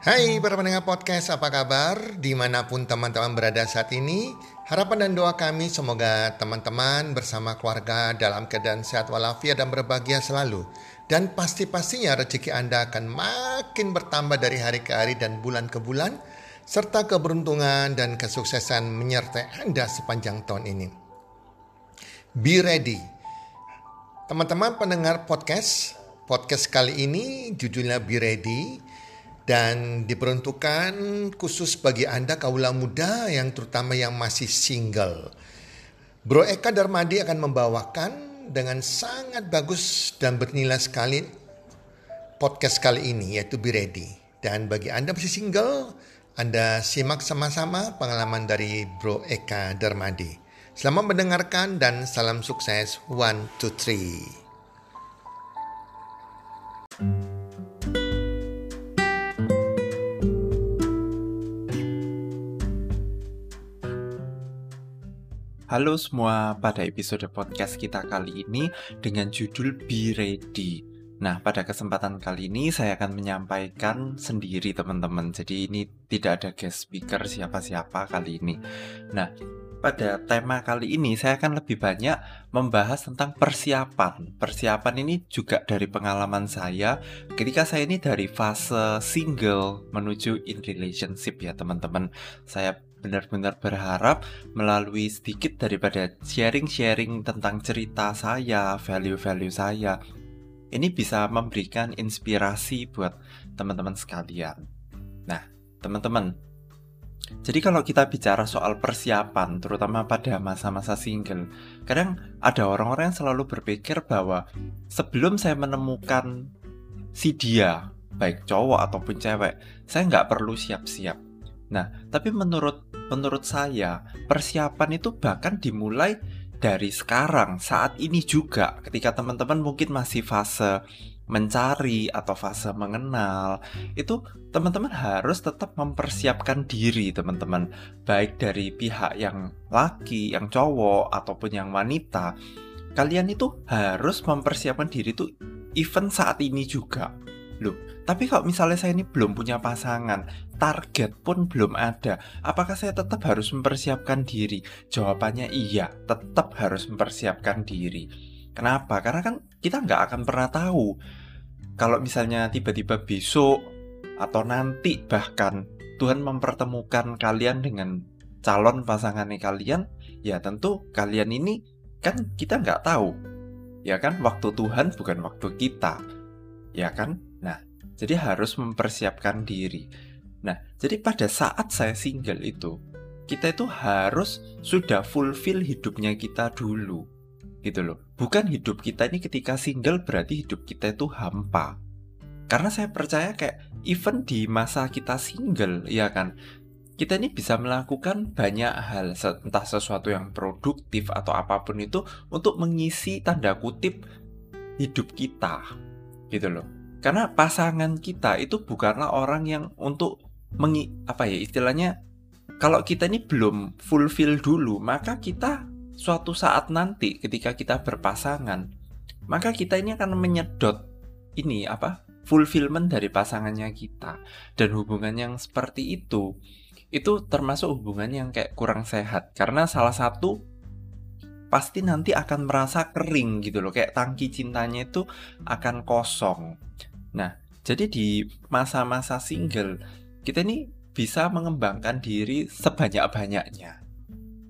Hai para pendengar podcast, apa kabar? Di mana pun teman-teman berada saat ini, harapan dan doa kami semoga teman-teman bersama keluarga dalam keadaan sehat walafiat dan berbahagia selalu. Dan pasti-pastinya rezeki Anda akan makin bertambah dari hari ke hari dan bulan ke bulan, serta keberuntungan dan kesuksesan menyertai Anda sepanjang tahun ini. Be ready. Teman-teman pendengar podcast, podcast kali ini judulnya Be Ready dan diperuntukkan khusus bagi Anda kaula muda yang terutama yang masih single. Bro Eka Darmadi akan membawakan dengan sangat bagus dan bernilai sekali podcast kali ini yaitu Be Ready. Dan bagi Anda masih single, Anda simak sama-sama pengalaman dari Bro Eka Darmadi. Selamat mendengarkan dan salam sukses. One, two, three. Halo semua, pada episode podcast kita kali ini dengan judul Be Ready. Nah, pada kesempatan kali ini saya akan menyampaikan sendiri teman-teman. Jadi ini tidak ada guest speaker siapa-siapa kali ini. Nah, pada tema kali ini saya akan lebih banyak membahas tentang persiapan. Persiapan ini juga dari pengalaman saya ketika saya ini dari fase single menuju in relationship ya teman-teman. Saya benar-benar berharap melalui sedikit daripada sharing-sharing tentang cerita saya, value-value saya, ini bisa memberikan inspirasi buat teman-teman sekalian. Nah, teman-teman, jadi kalau kita bicara soal persiapan, terutama pada masa-masa single, kadang ada orang-orang yang selalu berpikir bahwa sebelum saya menemukan si dia, baik cowok ataupun cewek, saya nggak perlu siap-siap. Nah, tapi menurut menurut saya persiapan itu bahkan dimulai dari sekarang saat ini juga. Ketika teman-teman mungkin masih fase mencari atau fase mengenal itu teman-teman harus tetap mempersiapkan diri teman-teman. Baik dari pihak yang laki, yang cowok ataupun yang wanita kalian itu harus mempersiapkan diri itu even saat ini juga. Loh tapi kalau misalnya saya ini belum punya pasangan, target pun belum ada, apakah saya tetap harus mempersiapkan diri? Jawabannya iya, tetap harus mempersiapkan diri. Kenapa? Karena kan kita nggak akan pernah tahu. Kalau misalnya tiba-tiba besok atau nanti bahkan Tuhan mempertemukan kalian dengan calon pasangannya kalian, ya tentu kalian ini kan kita nggak tahu. Ya kan, waktu Tuhan bukan waktu kita. Ya kan? Nah, jadi harus mempersiapkan diri. Nah, jadi pada saat saya single itu, kita itu harus sudah fulfill hidupnya kita dulu. Gitu loh. Bukan hidup kita ini ketika single berarti hidup kita itu hampa. Karena saya percaya kayak even di masa kita single, ya kan, kita ini bisa melakukan banyak hal, entah sesuatu yang produktif atau apa pun itu untuk mengisi tanda kutip hidup kita, gitu loh. Karena pasangan kita itu bukanlah orang yang untuk mengi apa ya istilahnya kalau kita ini belum fulfill dulu, maka kita suatu saat nanti ketika kita berpasangan, maka kita ini akan menyedot ini apa? fulfillment dari pasangannya kita. Dan hubungan yang seperti itu itu termasuk hubungan yang kayak kurang sehat karena salah satu pasti nanti akan merasa kering gitu loh kayak tangki cintanya itu akan kosong Nah, jadi di masa-masa single, kita ini bisa mengembangkan diri sebanyak-banyaknya.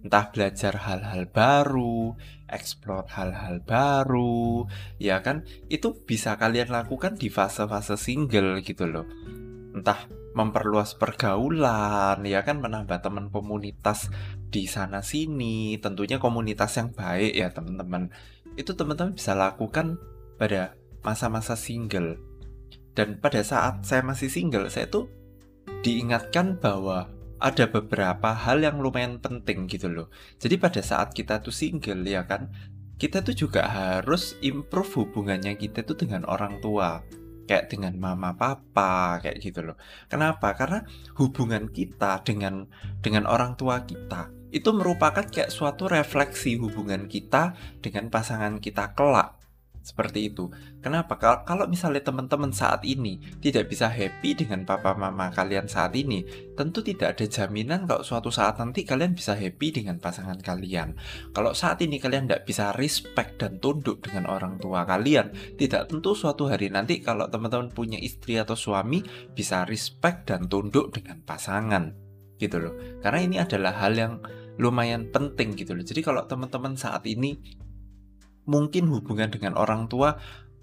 Entah belajar hal-hal baru, explore hal-hal baru, ya kan? Itu bisa kalian lakukan di fase-fase single gitu loh. Entah memperluas pergaulan, ya kan menambah teman komunitas di sana sini, tentunya komunitas yang baik ya teman-teman. Itu teman-teman bisa lakukan pada masa-masa single dan pada saat saya masih single, saya tuh diingatkan bahwa ada beberapa hal yang lumayan penting gitu loh. Jadi pada saat kita tuh single ya kan, kita tuh juga harus improve hubungannya kita tuh dengan orang tua. Kayak dengan mama papa kayak gitu loh. Kenapa? Karena hubungan kita dengan dengan orang tua kita itu merupakan kayak suatu refleksi hubungan kita dengan pasangan kita kelak Seperti itu. Kenapa? Kalau misalnya teman-teman saat ini tidak bisa happy dengan papa mama kalian saat ini, tentu tidak ada jaminan kalau suatu saat nanti kalian bisa happy dengan pasangan kalian. Kalau saat ini kalian tidak bisa respect dan tunduk dengan orang tua kalian, tidak tentu suatu hari nanti kalau teman-teman punya istri atau suami bisa respect dan tunduk dengan pasangan. Gitu loh. Karena ini adalah hal yang lumayan penting gitu loh. Jadi kalau teman-teman saat ini mungkin hubungan dengan orang tua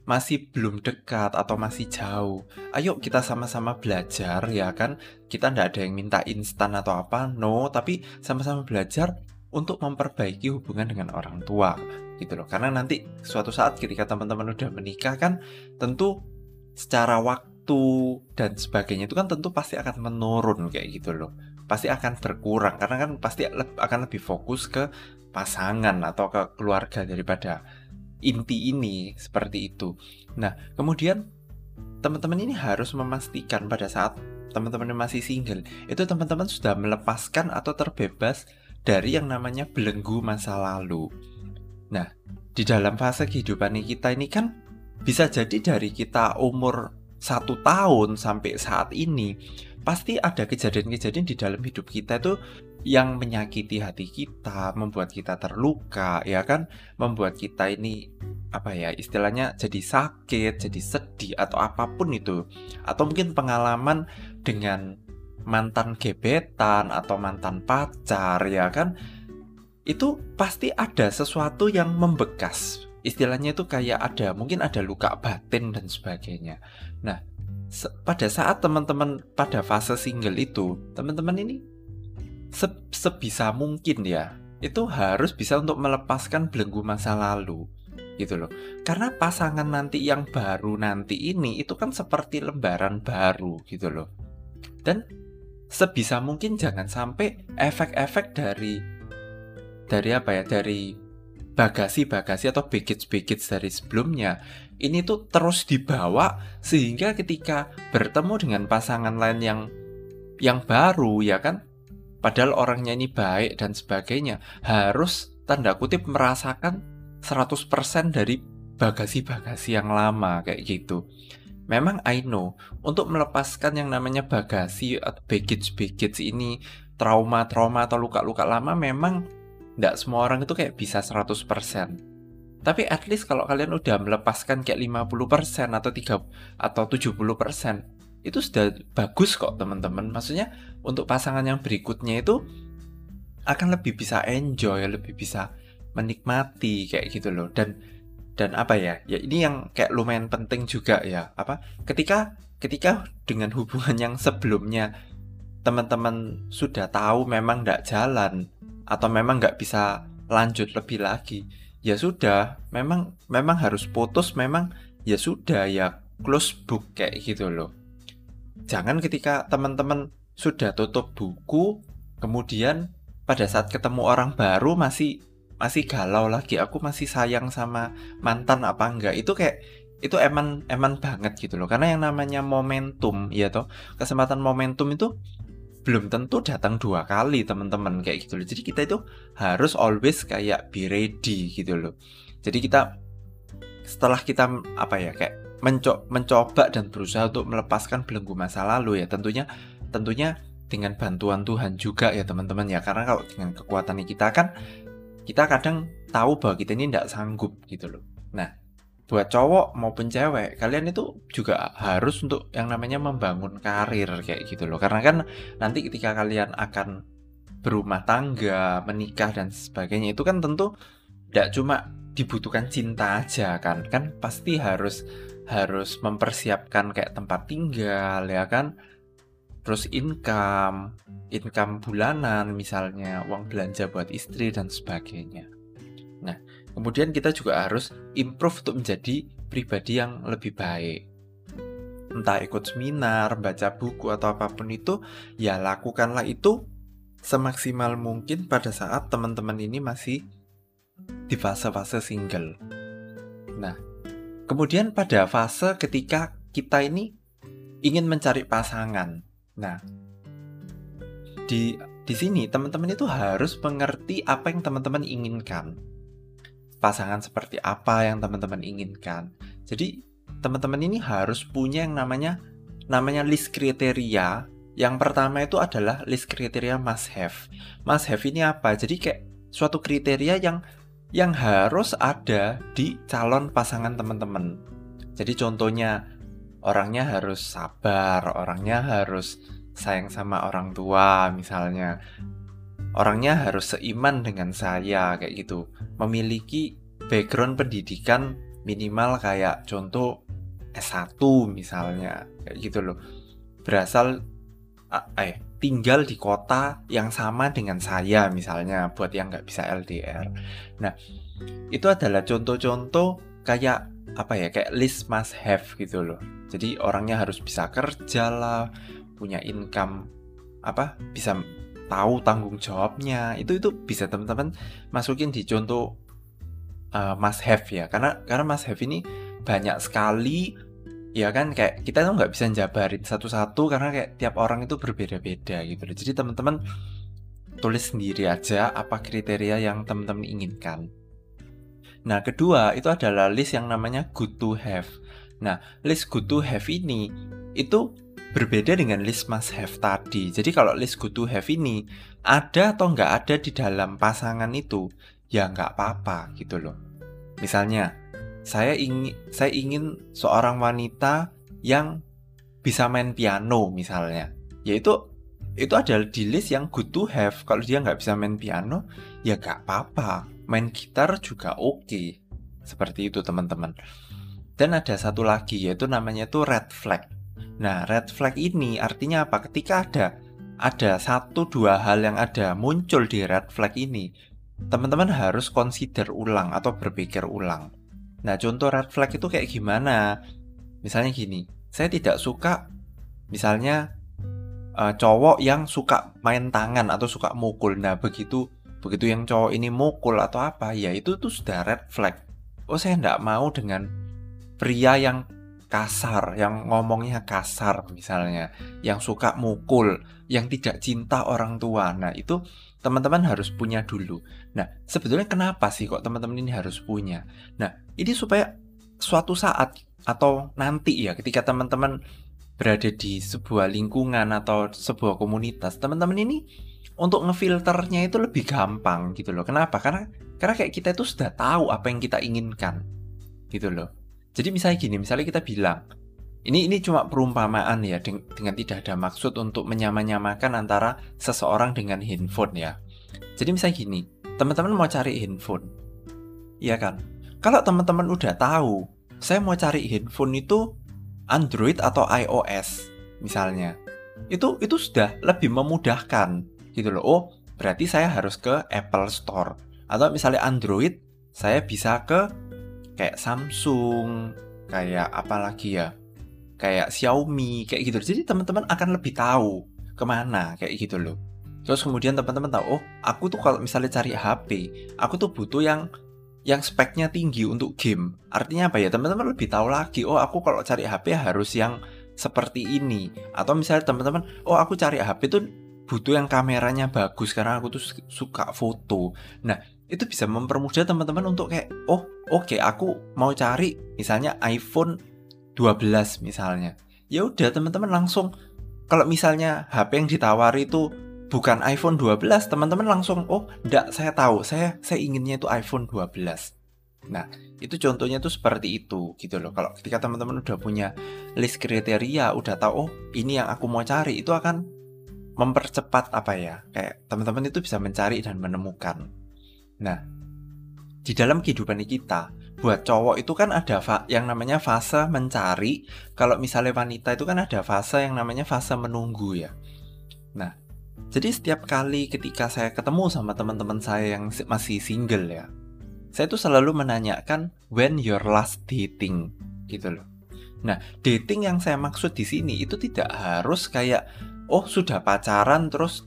masih belum dekat atau masih jauh. Ayo kita sama-sama belajar ya kan. Kita ndak ada yang minta instan atau apa, no. Tapi sama-sama belajar untuk memperbaiki hubungan dengan orang tua gitu loh. Karena nanti suatu saat ketika teman-teman udah menikah kan tentu secara waktu dan sebagainya itu kan tentu pasti akan menurun kayak gitu loh. Pasti akan berkurang karena kan pasti akan lebih fokus ke pasangan atau ke keluarga daripada inti ini seperti itu. Nah, kemudian teman-teman ini harus memastikan pada saat teman-teman masih single, itu teman-teman sudah melepaskan atau terbebas dari yang namanya belenggu masa lalu. Nah, di dalam fase kehidupan kita ini kan bisa jadi dari kita umur satu tahun sampai saat ini pasti ada kejadian-kejadian di dalam hidup kita itu yang menyakiti hati kita, membuat kita terluka, ya kan? Membuat kita ini apa ya istilahnya jadi sakit, jadi sedih atau apa pun itu. Atau mungkin pengalaman dengan mantan gebetan atau mantan pacar, ya kan? Itu pasti ada sesuatu yang membekas. Istilahnya itu kayak ada, mungkin ada luka batin dan sebagainya. Nah, pada saat teman-teman pada fase single itu, teman-teman ini se sebisa mungkin ya itu harus bisa untuk melepaskan belenggu masa lalu gitu loh. Karena pasangan nanti yang baru nanti ini itu kan seperti lembaran baru gitu loh. Dan sebisa mungkin jangan sampai efek-efek dari dari apa ya dari bagasi-bagasi atau baggage-baggage dari sebelumnya ini tuh terus dibawa sehingga ketika bertemu dengan pasangan lain yang yang baru ya kan padahal orangnya ini baik dan sebagainya, harus tanda kutip merasakan 100% dari bagasi-bagasi yang lama kayak gitu. Memang I know, untuk melepaskan yang namanya bagasi atau baggage-baggage ini, trauma-trauma atau luka-luka lama memang tidak semua orang itu kayak bisa 100%. Tapi at least kalau kalian udah melepaskan kayak 50% atau 3 atau 70%, itu sudah bagus kok teman-teman. Maksudnya untuk pasangan yang berikutnya itu akan lebih bisa enjoy lebih bisa menikmati kayak gitu loh. Dan dan apa ya? Ya ini yang kayak lumayan penting juga ya. Apa? Ketika ketika dengan hubungan yang sebelumnya teman-teman sudah tahu memang tidak jalan atau memang nggak bisa lanjut lebih lagi ya sudah. Memang memang harus putus memang ya sudah ya close book kayak gitu loh jangan ketika teman-teman sudah tutup buku, kemudian pada saat ketemu orang baru masih masih galau lagi, aku masih sayang sama mantan apa enggak. Itu kayak itu eman eman banget gitu loh. Karena yang namanya momentum, ya toh, kesempatan momentum itu belum tentu datang dua kali teman-teman kayak gitu loh. Jadi kita itu harus always kayak be ready gitu loh. Jadi kita setelah kita apa ya kayak menco mencoba dan berusaha untuk melepaskan belenggu masa lalu ya. Tentunya tentunya dengan bantuan Tuhan juga ya teman-teman ya. Karena kalau dengan kekuatan kita kan kita kadang tahu bahwa kita ini tidak sanggup gitu loh. Nah buat cowok maupun cewek kalian itu juga harus untuk yang namanya membangun karir kayak gitu loh. Karena kan nanti ketika kalian akan berumah tangga menikah dan sebagainya itu kan tentu tidak cuma dibutuhkan cinta aja kan. Kan pasti harus harus mempersiapkan kayak tempat tinggal ya kan? Terus income income bulanan misalnya uang belanja buat istri dan sebagainya. Nah kemudian kita juga harus improve untuk menjadi pribadi yang lebih baik. Entah ikut seminar baca buku atau apa pun itu ya lakukanlah itu semaksimal mungkin pada saat teman-teman ini masih di fase-fase single. Nah Kemudian pada fase ketika kita ini ingin mencari pasangan. Nah, di di sini teman-teman itu harus mengerti apa yang teman-teman inginkan. pasangan seperti apa yang teman-teman inginkan. Jadi teman-teman ini harus punya yang namanya namanya list kriteria. Yang pertama itu adalah list kriteria must have. Must have ini apa? Jadi kayak suatu kriteria yang yang harus ada di calon pasangan teman-teman. Jadi contohnya orangnya harus sabar, orangnya harus sayang sama orang tua misalnya. Orangnya harus seiman dengan saya kayak gitu. Memiliki background pendidikan minimal kayak contoh S1 misalnya kayak gitu loh. Berasal eh tinggal di kota yang sama dengan saya misalnya buat yang nggak bisa LDR. Nah itu adalah contoh-contoh kayak apa ya kayak list must have gitu loh. Jadi orangnya harus bisa kerja lah, punya income apa bisa tahu tanggung jawabnya itu itu bisa teman-teman masukin di contoh uh, must have ya karena karena must have ini banyak sekali ya kan kayak kita tuh nggak bisa jabarin satu-satu karena kayak tiap orang itu berbeda-beda gitu loh. Jadi teman-teman tulis sendiri aja apa kriteria yang teman-teman inginkan. Nah, kedua itu adalah list yang namanya good to have. Nah, list good to have ini itu berbeda dengan list must have tadi. Jadi kalau list good to have ini ada atau nggak ada di dalam pasangan itu, ya nggak apa-apa gitu loh. Misalnya, saya ingin saya ingin seorang wanita yang bisa main piano misalnya. Yaitu itu adalah di list yang good to have. Kalau dia nggak bisa main piano ya nggak apa-apa. Main gitar juga oke. Okay. seperti itu teman-teman. Dan ada satu lagi yaitu namanya itu red flag. Nah red flag ini artinya apa? Ketika ada ada satu dua hal yang ada muncul di red flag ini teman-teman harus consider ulang atau berpikir ulang Nah, contoh red flag itu kayak gimana? Misalnya gini, saya tidak suka misalnya uh, cowok yang suka main tangan atau suka mukul. Nah, begitu begitu yang cowok ini mukul atau apa, ya itu tuh sudah red flag. Oh, saya tidak mau dengan pria yang kasar, yang ngomongnya kasar misalnya, yang suka mukul, yang tidak cinta orang tua. Nah, itu teman-teman harus punya dulu. Nah, sebetulnya kenapa sih kok teman-teman ini harus punya? Nah, ini supaya suatu saat atau nanti ya ketika teman-teman berada di sebuah lingkungan atau sebuah komunitas, teman-teman ini untuk ngefilternya itu lebih gampang gitu loh. Kenapa? Karena karena kayak kita itu sudah tahu apa yang kita inginkan. Gitu loh. Jadi misalnya gini, misalnya kita bilang, ini ini cuma perumpamaan ya dengan tidak ada maksud untuk menyamanyamakan antara seseorang dengan handphone ya. Jadi misalnya gini, teman-teman mau cari handphone. Iya kan? Kalau teman-teman udah tahu, saya mau cari handphone itu Android atau iOS misalnya. Itu itu sudah lebih memudahkan gitu loh. Oh, berarti saya harus ke Apple Store. Atau misalnya Android, saya bisa ke kayak Samsung, kayak apa lagi ya? kayak Xiaomi kayak gitu jadi teman-teman akan lebih tahu ke mana kayak gitu loh terus kemudian teman-teman tahu oh aku tuh kalau misalnya cari HP aku tuh butuh yang yang speknya tinggi untuk game. Artinya apa ya? Teman-teman lebih tahu lagi oh aku kalau cari HP harus yang seperti ini. Atau misalnya teman-teman oh aku cari HP tuh butuh yang kameranya bagus karena aku tuh suka foto. Nah itu bisa mempermudah teman-teman untuk kayak oh oke okay, aku mau cari misalnya iPhone 12 misalnya. Ya udah teman-teman langsung kalau misalnya HP yang ditawari itu bukan iPhone 12, teman-teman langsung oh, enggak saya tahu, saya saya inginnya itu iPhone 12. Nah, itu contohnya tuh seperti itu gitu loh. Kalau ketika teman-teman udah punya list kriteria, udah tahu oh, ini yang aku mau cari, itu akan mempercepat apa ya? Kayak teman-teman itu bisa mencari dan menemukan. Nah, di dalam kehidupan kita, buat cowok itu kan ada yang namanya fase mencari. Kalau misalnya wanita itu kan ada fase yang namanya fase menunggu ya. Nah, jadi setiap kali ketika saya ketemu sama teman-teman saya yang masih single ya, saya tuh selalu menanyakan when your last dating gitu loh. Nah, dating yang saya maksud di sini itu tidak harus kayak oh sudah pacaran terus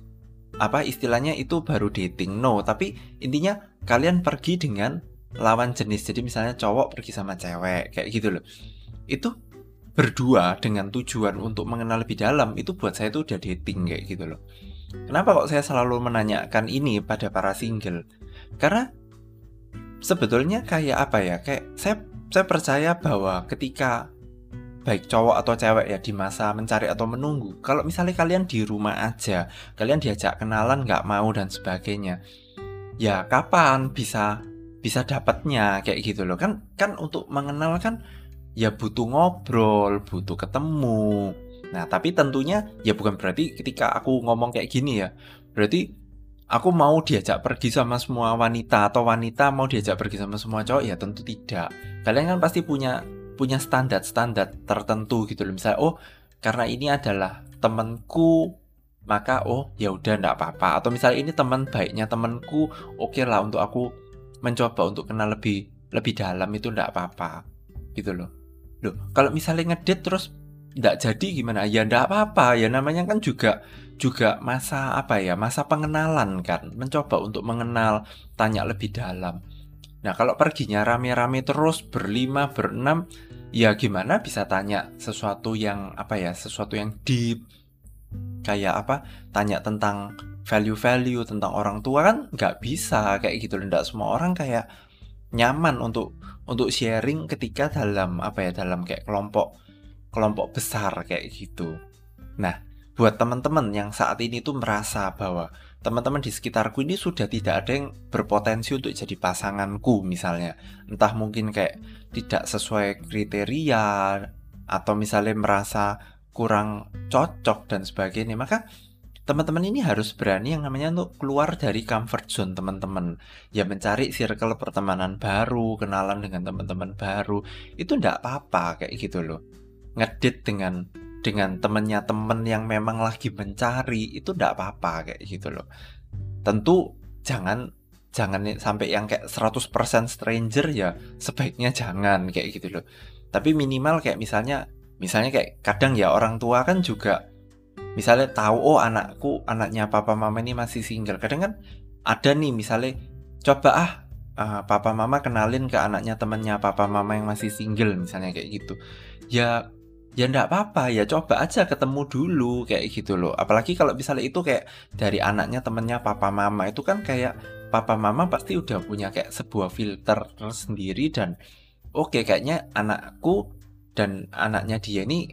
apa istilahnya itu baru dating. No, tapi intinya kalian pergi dengan lawan jenis jadi misalnya cowok pergi sama cewek kayak gitu loh itu berdua dengan tujuan untuk mengenal lebih dalam itu buat saya itu udah dating kayak gitu loh kenapa kok saya selalu menanyakan ini pada para single? Karena sebetulnya kayak apa ya? Kayak saya saya percaya bahwa ketika baik cowok atau cewek ya di masa mencari atau menunggu kalau misalnya kalian di rumah aja kalian diajak kenalan nggak mau dan sebagainya ya kapan bisa bisa dapatnya? Kayak gitu loh. Kan kan untuk mengenal kan ya butuh ngobrol butuh ketemu nah tapi tentunya ya bukan berarti ketika aku ngomong kayak gini ya. Berarti aku mau diajak pergi sama semua wanita atau wanita mau diajak pergi sama semua cowok? Ya tentu tidak. Kalian kan pasti punya punya standar-standar tertentu gitu loh. Misalnya oh karena ini adalah temanku maka oh ya udah ndak apa-apa. Atau misalnya ini teman baiknya temanku oke okay lah untuk aku mencoba untuk kenal lebih lebih dalam itu ndak apa-apa. Gitu loh. Loh kalau misalnya ngedit terus ndak jadi gimana? Ya ndak apa-apa. Ya namanya kan juga juga masa apa ya masa pengenalan kan. Mencoba untuk mengenal tanya lebih dalam. Nah kalau perginya rame-rame terus berlima berenam ya gimana bisa tanya sesuatu yang apa ya sesuatu yang deep? Kayak apa? Tanya tentang value-value tentang orang tua kan nggak bisa kayak gitu tidak semua orang kayak nyaman untuk untuk sharing ketika dalam apa ya dalam kayak kelompok kelompok besar kayak gitu. Nah buat teman-teman yang saat ini tuh merasa bahwa teman-teman di sekitarku ini sudah tidak ada yang berpotensi untuk jadi pasanganku misalnya. Entah mungkin kayak tidak sesuai kriteria atau misalnya merasa kurang cocok dan sebagainya. Maka teman-teman ini harus berani yang namanya untuk keluar dari comfort zone teman-teman. Ya mencari circle pertemanan baru kenalan dengan teman-teman baru. Itu ndak apa-apa kayak gitu loh ngedit dengan dengan temennya temen yang memang lagi mencari itu ndak apa-apa kayak gitu loh. Tentu jangan jangan sampai yang kayak 100% stranger ya sebaiknya jangan kayak gitu loh. Tapi minimal kayak misalnya misalnya kayak kadang ya orang tua kan juga misalnya tahu oh anakku anaknya papa mama ini masih single. Kadang kan ada nih misalnya coba ah uh, papa mama kenalin ke anaknya temennya papa mama yang masih single misalnya kayak gitu. Ya ya ndak apa-apa. Ya coba aja ketemu dulu kayak gitu loh. Apalagi kalau misalnya itu kayak dari anaknya temennya papa mama itu kan kayak papa mama pasti udah punya kayak sebuah filter tersendiri dan oke okay, kayaknya anakku dan anaknya dia ini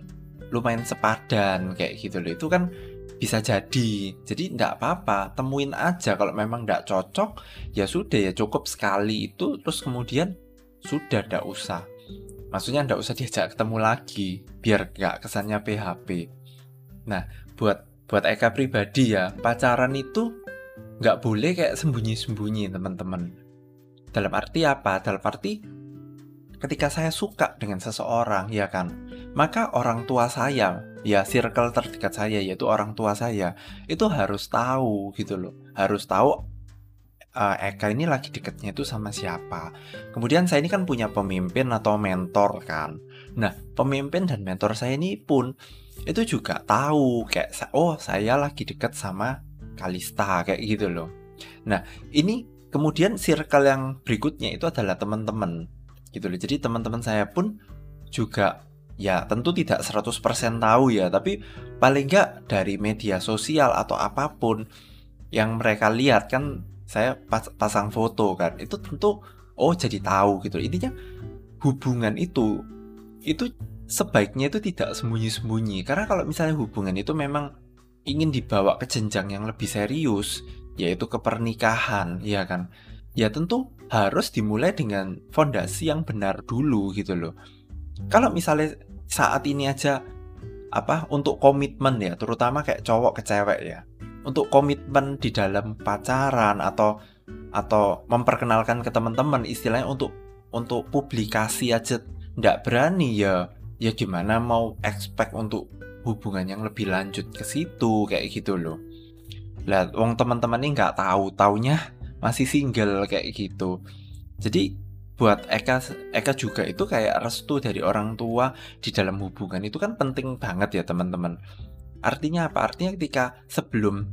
lumayan sepadan kayak gitu loh. Itu kan bisa jadi. Jadi ndak apa-apa. Temuin aja. Kalau memang ndak cocok ya sudah ya cukup sekali itu. Terus kemudian sudah ndak usah maksudnya ndak usah diajak ketemu lagi biar nggak kesannya PHP nah buat buat Eka pribadi ya pacaran itu nggak boleh kayak sembunyi-sembunyi teman-teman. Dalam arti apa? Dalam arti ketika saya suka dengan seseorang ya kan? Maka orang tua saya ya circle terdekat saya yaitu orang tua saya itu harus tahu gitu loh. Harus tahu uh, Eka ini lagi deketnya itu sama siapa. Kemudian saya ini kan punya pemimpin atau mentor kan. Nah, pemimpin dan mentor saya ini pun itu juga tahu kayak oh saya lagi deket sama Kalista kayak gitu loh. Nah, ini kemudian circle yang berikutnya itu adalah teman-teman gitu loh. Jadi teman-teman saya pun juga ya tentu tidak 100% tahu ya, tapi paling nggak dari media sosial atau apa pun yang mereka lihat kan saya pas, pasang foto kan itu tentu oh jadi tahu gitu. Intinya hubungan itu itu sebaiknya itu tidak sembunyi-sembunyi. Karena kalau misalnya hubungan itu memang ingin dibawa ke jenjang yang lebih serius yaitu ke pernikahan ya kan? Ya tentu harus dimulai dengan fondasi yang benar dulu gitu loh. Kalau misalnya saat ini aja apa untuk komitmen ya terutama kayak cowok ke cewek ya untuk komitmen di dalam pacaran atau atau memperkenalkan ke teman-teman istilahnya untuk untuk publikasi aja nggak berani ya ya gimana mau expect untuk hubungan yang lebih lanjut ke situ kayak gitu loh. Lah wong teman-teman ini nggak tahu taunya masih single kayak gitu. Jadi buat Eka Eka juga itu kayak restu dari orang tua di dalam hubungan itu kan penting banget ya teman-teman. Artinya apa? Artinya ketika sebelum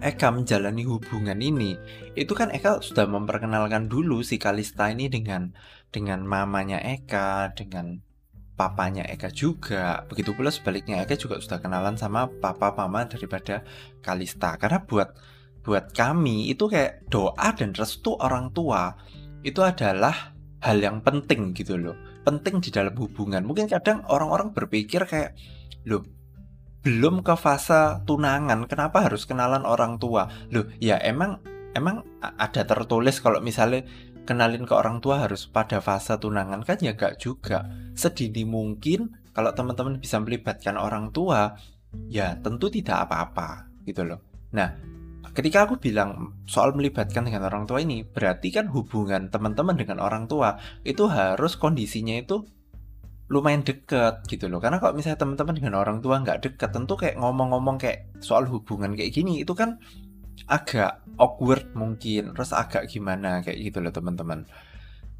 Eka menjalani hubungan ini, itu kan Eka sudah memperkenalkan dulu si Kalista ini dengan dengan mamanya Eka, dengan papanya Eka juga. Begitu pula sebaliknya Eka juga sudah kenalan sama papa mama daripada Kalista. Karena buat buat kami itu kayak doa dan restu orang tua itu adalah hal yang penting gitu loh penting di dalam hubungan mungkin kadang orang-orang berpikir kayak loh belum ke fase tunangan kenapa harus kenalan orang tua? Loh ya emang emang ada tertulis kalau misalnya kenalin ke orang tua harus pada fase tunangan kan? Ya gak juga. Sedini mungkin kalau teman-teman bisa melibatkan orang tua ya tentu tidak apa-apa gitu loh. Nah ketika aku bilang soal melibatkan dengan orang tua ini, berarti kan hubungan teman-teman dengan orang tua itu harus kondisinya itu lumayan deket gitu loh. Karena kalau misalnya teman-teman dengan orang tua nggak deket, tentu kayak ngomong-ngomong kayak soal hubungan kayak gini itu kan agak awkward mungkin, terus agak gimana kayak gitu loh teman-teman.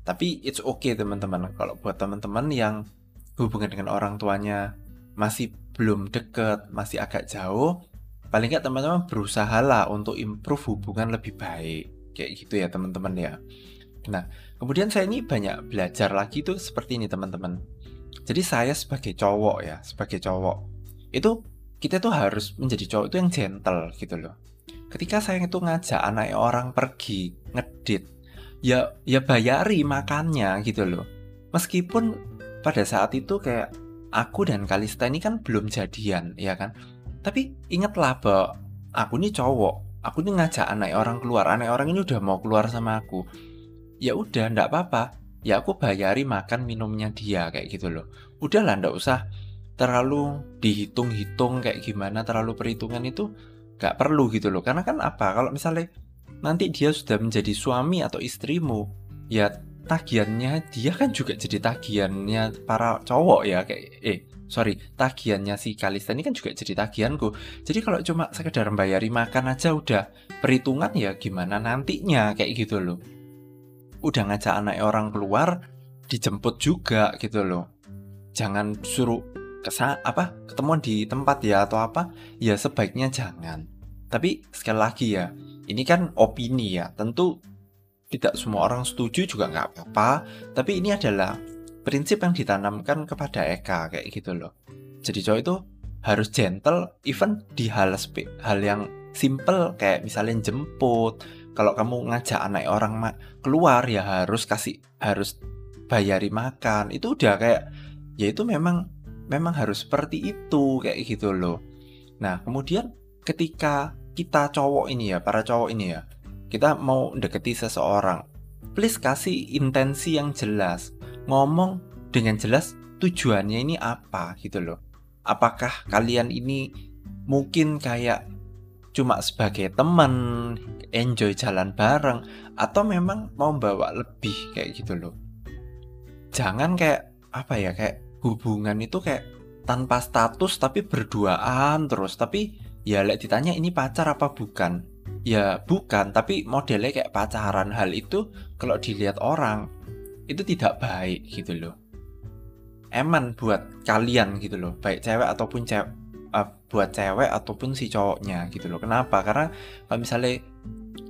Tapi it's okay teman-teman. Kalau buat teman-teman yang hubungan dengan orang tuanya masih belum deket, masih agak jauh, paling nggak teman-teman berusaha lah untuk improve hubungan lebih baik. Kayak gitu ya teman-teman ya. Nah kemudian saya ini banyak belajar lagi tuh seperti ini teman-teman jadi saya sebagai cowok ya sebagai cowok itu kita tuh harus menjadi cowok itu yang gentle gitu loh ketika saya itu ngajak anak orang pergi ngedit ya ya bayari makannya gitu loh meskipun pada saat itu kayak aku dan Kalista ini kan belum jadian ya kan tapi ingatlah bahwa aku ini cowok, aku ini ngajak anak orang keluar, anak orang ini udah mau keluar sama aku. Ya udah, ndak apa-apa. Ya aku bayari makan minumnya dia kayak gitu loh. Udahlah, ndak usah terlalu dihitung-hitung kayak gimana, terlalu perhitungan itu gak perlu gitu loh. Karena kan apa? Kalau misalnya nanti dia sudah menjadi suami atau istrimu, ya tagihannya dia kan juga jadi tagihannya para cowok ya kayak eh sorry tagihannya si Kalista ini kan juga jadi tagihanku jadi kalau cuma sekedar bayari makan aja udah perhitungan ya gimana nantinya kayak gitu loh udah ngajak anak orang keluar dijemput juga gitu loh jangan suruh kesa apa ketemuan di tempat ya atau apa ya sebaiknya jangan tapi sekali lagi ya ini kan opini ya tentu tidak semua orang setuju juga nggak apa-apa tapi ini adalah prinsip yang ditanamkan kepada Eka kayak gitu loh. Jadi cowok itu harus gentle even di hal hal yang simple kayak misalnya jemput. Kalau kamu ngajak anak orang keluar ya harus kasih harus bayari makan. Itu udah kayak ya itu memang memang harus seperti itu kayak gitu loh. Nah, kemudian ketika kita cowok ini ya, para cowok ini ya, kita mau deketi seseorang, please kasih intensi yang jelas ngomong dengan jelas tujuannya ini apa gitu loh. Apakah kalian ini mungkin kayak cuma sebagai teman, enjoy jalan bareng, atau memang mau bawa lebih kayak gitu loh. Jangan kayak apa ya kayak hubungan itu kayak tanpa status tapi berduaan terus. Tapi ya lek ditanya ini pacar apa bukan? Ya bukan tapi modelnya kayak pacaran. Hal itu kalau dilihat orang itu tidak baik gitu loh. Eman buat kalian gitu loh baik cewek ataupun cewek uh, buat cewek ataupun si cowoknya gitu loh. Kenapa? Karena kalau misalnya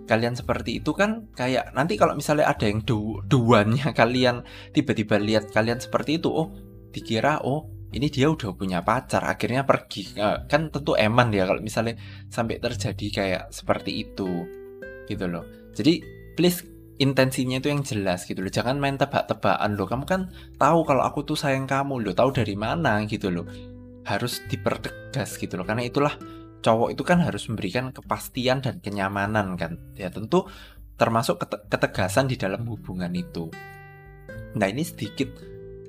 kalian seperti itu kan kayak nanti kalau misalnya ada yang du duanya kalian tiba-tiba lihat kalian seperti itu oh dikira oh ini dia udah punya pacar akhirnya pergi. Uh, kan tentu eman ya kalau misalnya sampai terjadi kayak seperti itu gitu loh. Jadi please intensinya itu yang jelas gitu loh. Jangan main tebak-tebakan loh. Kamu kan tahu kalau aku tuh sayang kamu loh. Tahu dari mana gitu loh harus dipertegas gitu loh. Karena itulah cowok itu kan harus memberikan kepastian dan kenyamanan kan. Ya tentu termasuk ketegasan di dalam hubungan itu. Nah ini sedikit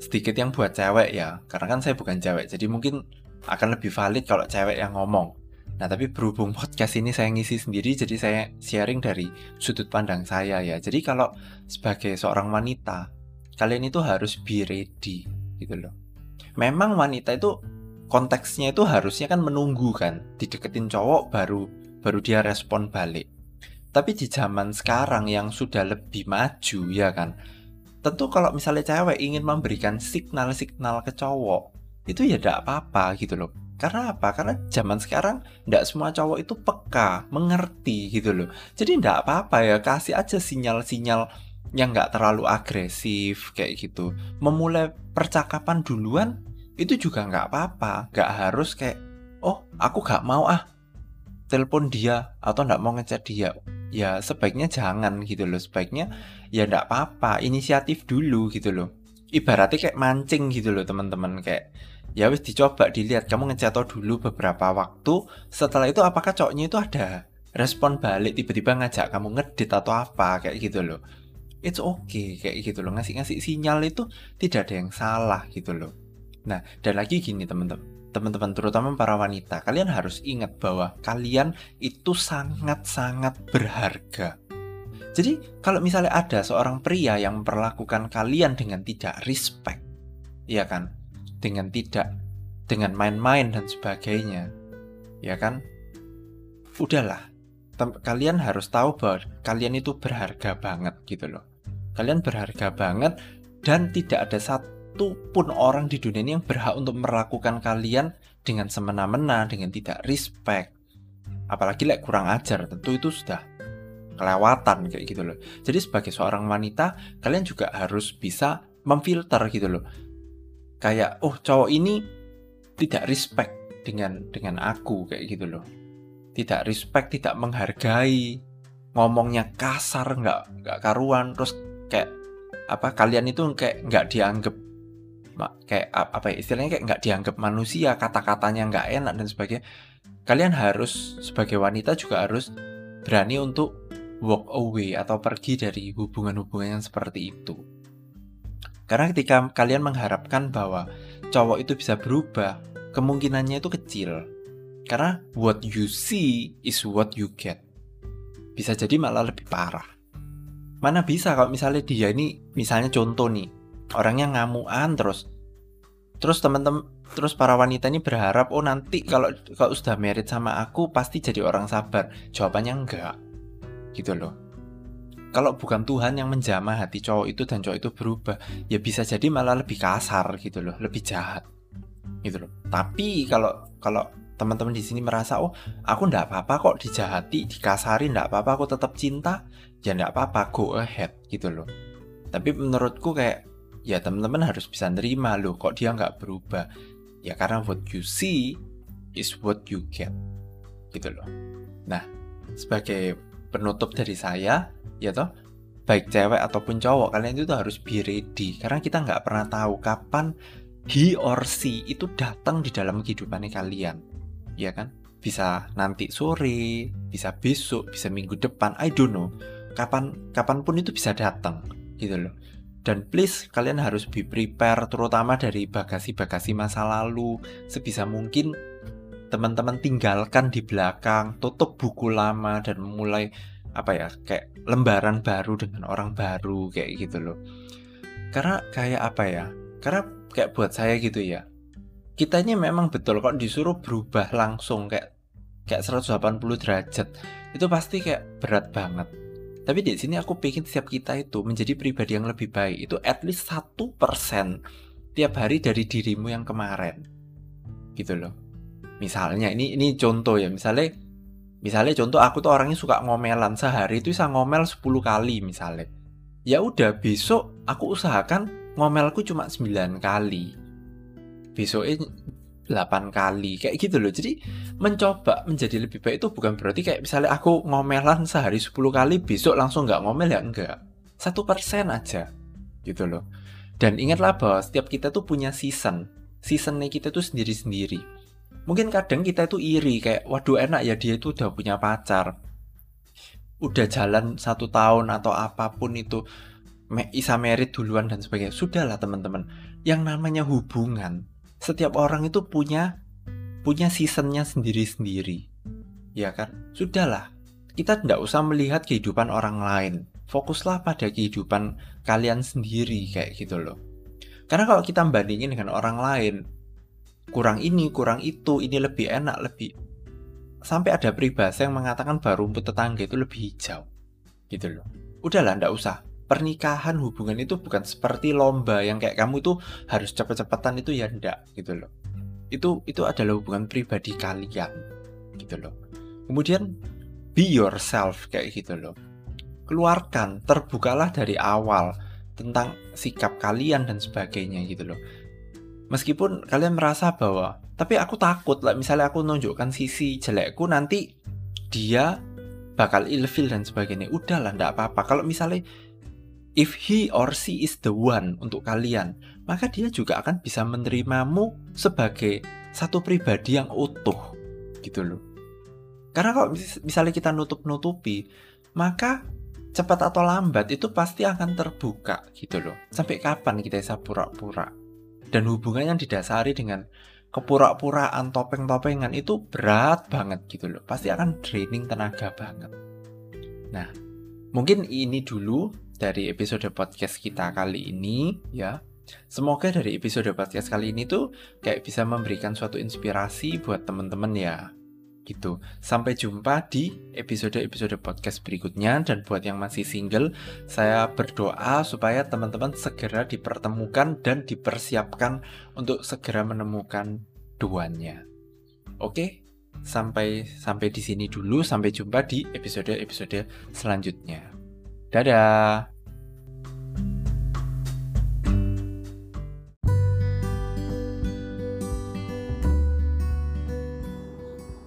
sedikit yang buat cewek ya. Karena kan saya bukan cewek jadi mungkin akan lebih valid kalau cewek yang ngomong. Nah, tapi berhubung podcast ini saya ngisi sendiri, jadi saya sharing dari sudut pandang saya ya. Jadi kalau sebagai seorang wanita, kalian itu harus be ready gitu loh. Memang wanita itu konteksnya itu harusnya kan menunggu kan, dideketin cowok baru baru dia respon balik. Tapi di zaman sekarang yang sudah lebih maju ya kan, tentu kalau misalnya cewek ingin memberikan signal-signal ke cowok, itu ya tidak apa-apa gitu loh karena apa? Karena zaman sekarang tidak semua cowok itu peka, mengerti gitu loh. Jadi tidak apa-apa ya, kasih aja sinyal-sinyal yang nggak terlalu agresif kayak gitu. Memulai percakapan duluan itu juga nggak apa-apa, nggak harus kayak oh aku nggak mau ah telepon dia atau nggak mau ngechat dia. ya sebaiknya jangan gitu loh. Sebaiknya ya ndak apa-apa. Inisiatif dulu gitu loh. Ibaratnya kayak mancing gitu loh teman-teman. Kayak ya wis dicoba dilihat. Kamu ngecatol dulu beberapa waktu. Setelah itu apakah cowoknya itu ada respon balik tiba-tiba ngajak kamu ngedit atau apa? Kayak gitu loh. It's okay. Kayak gitu loh. Ngasih-ngasih sinyal itu tidak ada yang salah gitu loh nah dan lagi gini teman-teman teman-teman terutama para wanita, kalian harus ingat bahwa kalian itu sangat-sangat berharga. Jadi, kalau misalnya ada seorang pria yang memperlakukan kalian dengan tidak respect, ya kan? Dengan tidak dengan main-main dan sebagainya. Ya kan? Udahlah. Kalian harus tahu bahwa kalian itu berharga banget gitu loh. Kalian berharga banget dan tidak ada satu satu pun orang di dunia ini yang berhak untuk melakukan kalian dengan semena-mena, dengan tidak respect. Apalagi like kurang ajar, tentu itu sudah kelewatan kayak gitu loh. Jadi sebagai seorang wanita, kalian juga harus bisa memfilter gitu loh. Kayak, oh cowok ini tidak respect dengan dengan aku kayak gitu loh. Tidak respect, tidak menghargai, ngomongnya kasar, nggak nggak karuan, terus kayak apa kalian itu kayak nggak dianggap kayak apa ya istilahnya kayak nggak dianggap manusia kata-katanya nggak enak dan sebagainya. Kalian harus sebagai wanita juga harus berani untuk walk away atau pergi dari hubungan-hubungan yang seperti itu. Karena ketika kalian mengharapkan bahwa cowok itu bisa berubah kemungkinannya itu kecil. Karena what you see is what you get. Bisa jadi malah lebih parah. Mana bisa kalau misalnya dia ini misalnya contoh nih orangnya ngamuan terus terus teman-teman terus para wanita ini berharap oh nanti kalau kalau sudah merit sama aku pasti jadi orang sabar. Jawabannya enggak. Gitu loh. Kalau bukan Tuhan yang menjamah hati cowok itu dan cowok itu berubah ya bisa jadi malah lebih kasar gitu loh lebih jahat. Gitu loh. Tapi kalau kalau teman-teman di sini merasa oh aku ndak apa-apa kok dijahati dikasari ndak apa-apa aku tetap cinta ya ndak apa-apa go ahead gitu loh. Tapi menurutku kayak ya teman-teman harus bisa nerima loh kok dia nggak berubah? Ya karena what you see is what you get gitu loh. Nah sebagai penutup dari saya ya toh baik cewek ataupun cowok kalian itu harus be ready karena kita nggak pernah tahu kapan he or she itu datang di dalam kehidupannya kalian ya kan? Bisa nanti sore bisa besok bisa minggu depan I don't know. Kapan kapan pun itu bisa datang gitu loh dan please kalian harus be prepare terutama dari bagasi-bagasi masa lalu. Sebisa mungkin teman-teman tinggalkan di belakang tutup buku lama dan mulai apa ya kayak lembaran baru dengan orang baru kayak gitu loh. Karena kayak apa ya karena kayak buat saya gitu ya kita ini memang betul kok disuruh berubah langsung kayak kayak 180 derajat. Itu pasti kayak berat banget tapi di sini aku pikir setiap kita itu menjadi pribadi yang lebih baik itu at least satu persen tiap hari dari dirimu yang kemarin. Gitu loh. Misalnya ini ini contoh ya, misalnya misalnya contoh aku tuh orangnya suka ngomelan sehari itu bisa ngomel 10 kali misalnya. Ya udah besok aku usahakan ngomelku cuma 9 kali. Besoknya 8 kali kayak gitu loh. Jadi mencoba menjadi lebih baik itu bukan berarti kayak misalnya aku ngomelan sehari 10 kali besok langsung nggak ngomel ya enggak. Satu persen aja gitu loh. Dan ingatlah bahwa setiap kita tuh punya season. Seasonnya kita tuh sendiri-sendiri. Mungkin kadang kita itu iri kayak waduh enak ya dia itu udah punya pacar. Udah jalan satu tahun atau apa pun itu isa merit duluan dan sebagainya. Sudahlah teman-teman. Yang namanya hubungan setiap orang itu punya punya seasonnya sendiri-sendiri. Ya kan? Sudahlah. Kita tidak usah melihat kehidupan orang lain. Fokuslah pada kehidupan kalian sendiri kayak gitu loh. Karena kalau kita bandingin dengan orang lain, kurang ini, kurang itu, ini lebih enak, lebih sampai ada peribahasa yang mengatakan baru rumput tetangga itu lebih hijau. Gitu loh. Udahlah, ndak usah pernikahan hubungan itu bukan seperti lomba yang kayak kamu itu harus cepet-cepetan itu ya ndak gitu loh itu itu adalah hubungan pribadi kalian gitu loh kemudian be yourself kayak gitu loh keluarkan terbukalah dari awal tentang sikap kalian dan sebagainya gitu loh meskipun kalian merasa bahwa tapi aku takut lah misalnya aku nunjukkan sisi jelekku nanti dia bakal ilfil dan sebagainya. Udahlah, ndak apa-apa. Kalau misalnya if he or she is the one untuk kalian, maka dia juga akan bisa menerimamu sebagai satu pribadi yang utuh gitu loh. Karena kalau misalnya kita nutup-nutupi, maka cepat atau lambat itu pasti akan terbuka gitu loh. Sampai kapan kita bisa pura-pura? Dan hubungannya didasari dengan kepura-puraan topeng-topengan itu berat banget gitu loh. Pasti akan draining tenaga banget. Nah, mungkin ini dulu dari episode podcast kita kali ini ya. Semoga dari episode podcast kali ini tuh kayak bisa memberikan suatu inspirasi buat temen-temen ya gitu. Sampai jumpa di episode-episode podcast berikutnya dan buat yang masih single, saya berdoa supaya teman-teman segera dipertemukan dan dipersiapkan untuk segera menemukan duanya. Oke, sampai sampai di sini dulu, sampai jumpa di episode-episode selanjutnya. Dadah.